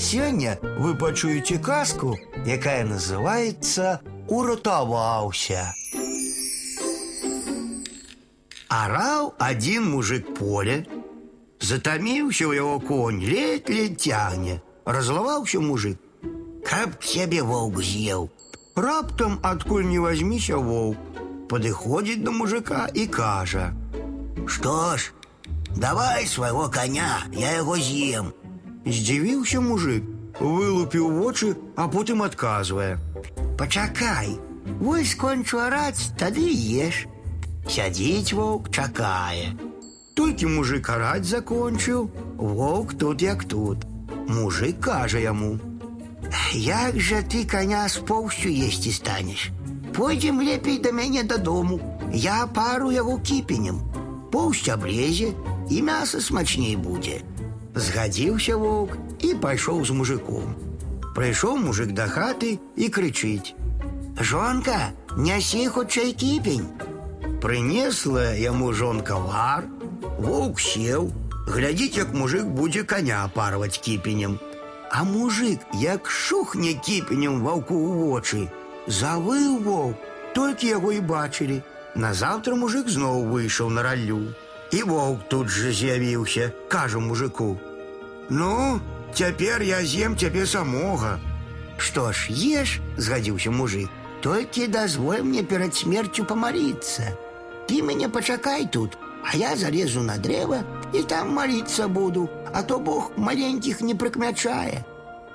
Сёння вы пачуеце казку, якая называется «Уратаваўся». Араў один мужик поле, затаміўся ў яго конь, ледь-ледь цягне. Разлаваўся мужик, каб сябе воўк з'еў. Раптам адкуль не возьмися воўк, падыходзіць до мужика і кажа: « Что ж, давай свайго коня, я яго з'ем. Здзівіўся мужик, вылупіў вочы, а потым адказвае: « Пачакай, вось скончу араць, тады еш. Сядзіць воўк чакае. Толькі мужик араць закончыў, воўк тут як тут. Мужик кажа яму: « Як жа ты коня з поўсцю есці станеш? Пойдзем лепей да мяне дадому. Я пару яго кіпенем. Поўсць аблезе і мяса смачней будзе. Згадзіўся воўк і пайшоў з мужиком. Прыйшоў мужик да хаты і крычыць: « Жонка, нясі хутчэй кіпень. Прынесла яму жонка вар, Воўк сеў, глядзіць, як мужик будзе коня парваць кіпенем. А мужик, як шухне кіпенем ваўку ў вочы, завыў воўк, толькі яго і бачылі. Назаўтра мужик зноў выйшаў на раллю. І воўк тут жа з'явіўся, кажа мужику: « Ну, цяпер я з'ем цябе самога. Што ж, еш, згадзіўся мужик, толькі дазволь мне перад смерцю памарыцца. Ты мяне пачакай тут, а я залезу на дрэва і там маліцца буду, а то Бог маленькіх не прыкмячае.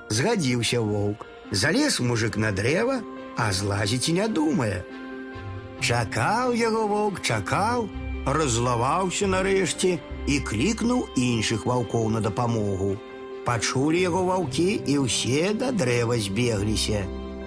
Згадзіўся воўк. Залез мужик на дрэва, а злазіць і не думае. Чакаў яго воўк, чакаў, разлаваўся нарэшце і клікнуў іншых ваўкоў на дапамогу. Пачулі яго ваўкі і ўсе да дрэва збегліся.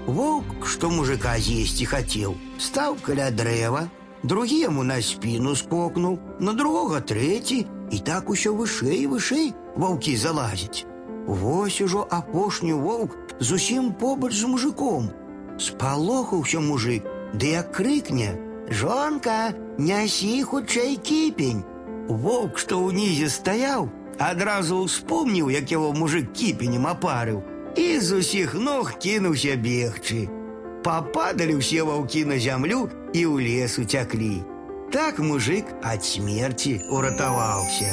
Воўк, што мужика з'есці хацеў, стаў каля дрэва, другі яму на спіну скокнуў, на другога трэці, і так усё вышэй і вышэй ваўкі залазяць. Вось ужо апошні воўк зусім побач з мужиком. Спалохаўся мужик, ды як крыкне: « Жонка, нясі хутчэй кіпень. Воўк, што ўнізе стаяў, адразу ўспомніў, як яго мужик кіпенем апарыў, і з усіх ног кінуўся бегчы. Пападалі ўсе ваўкі на зямлю і ў лес уцяклі. Так мужик ад смерці уратаваўся.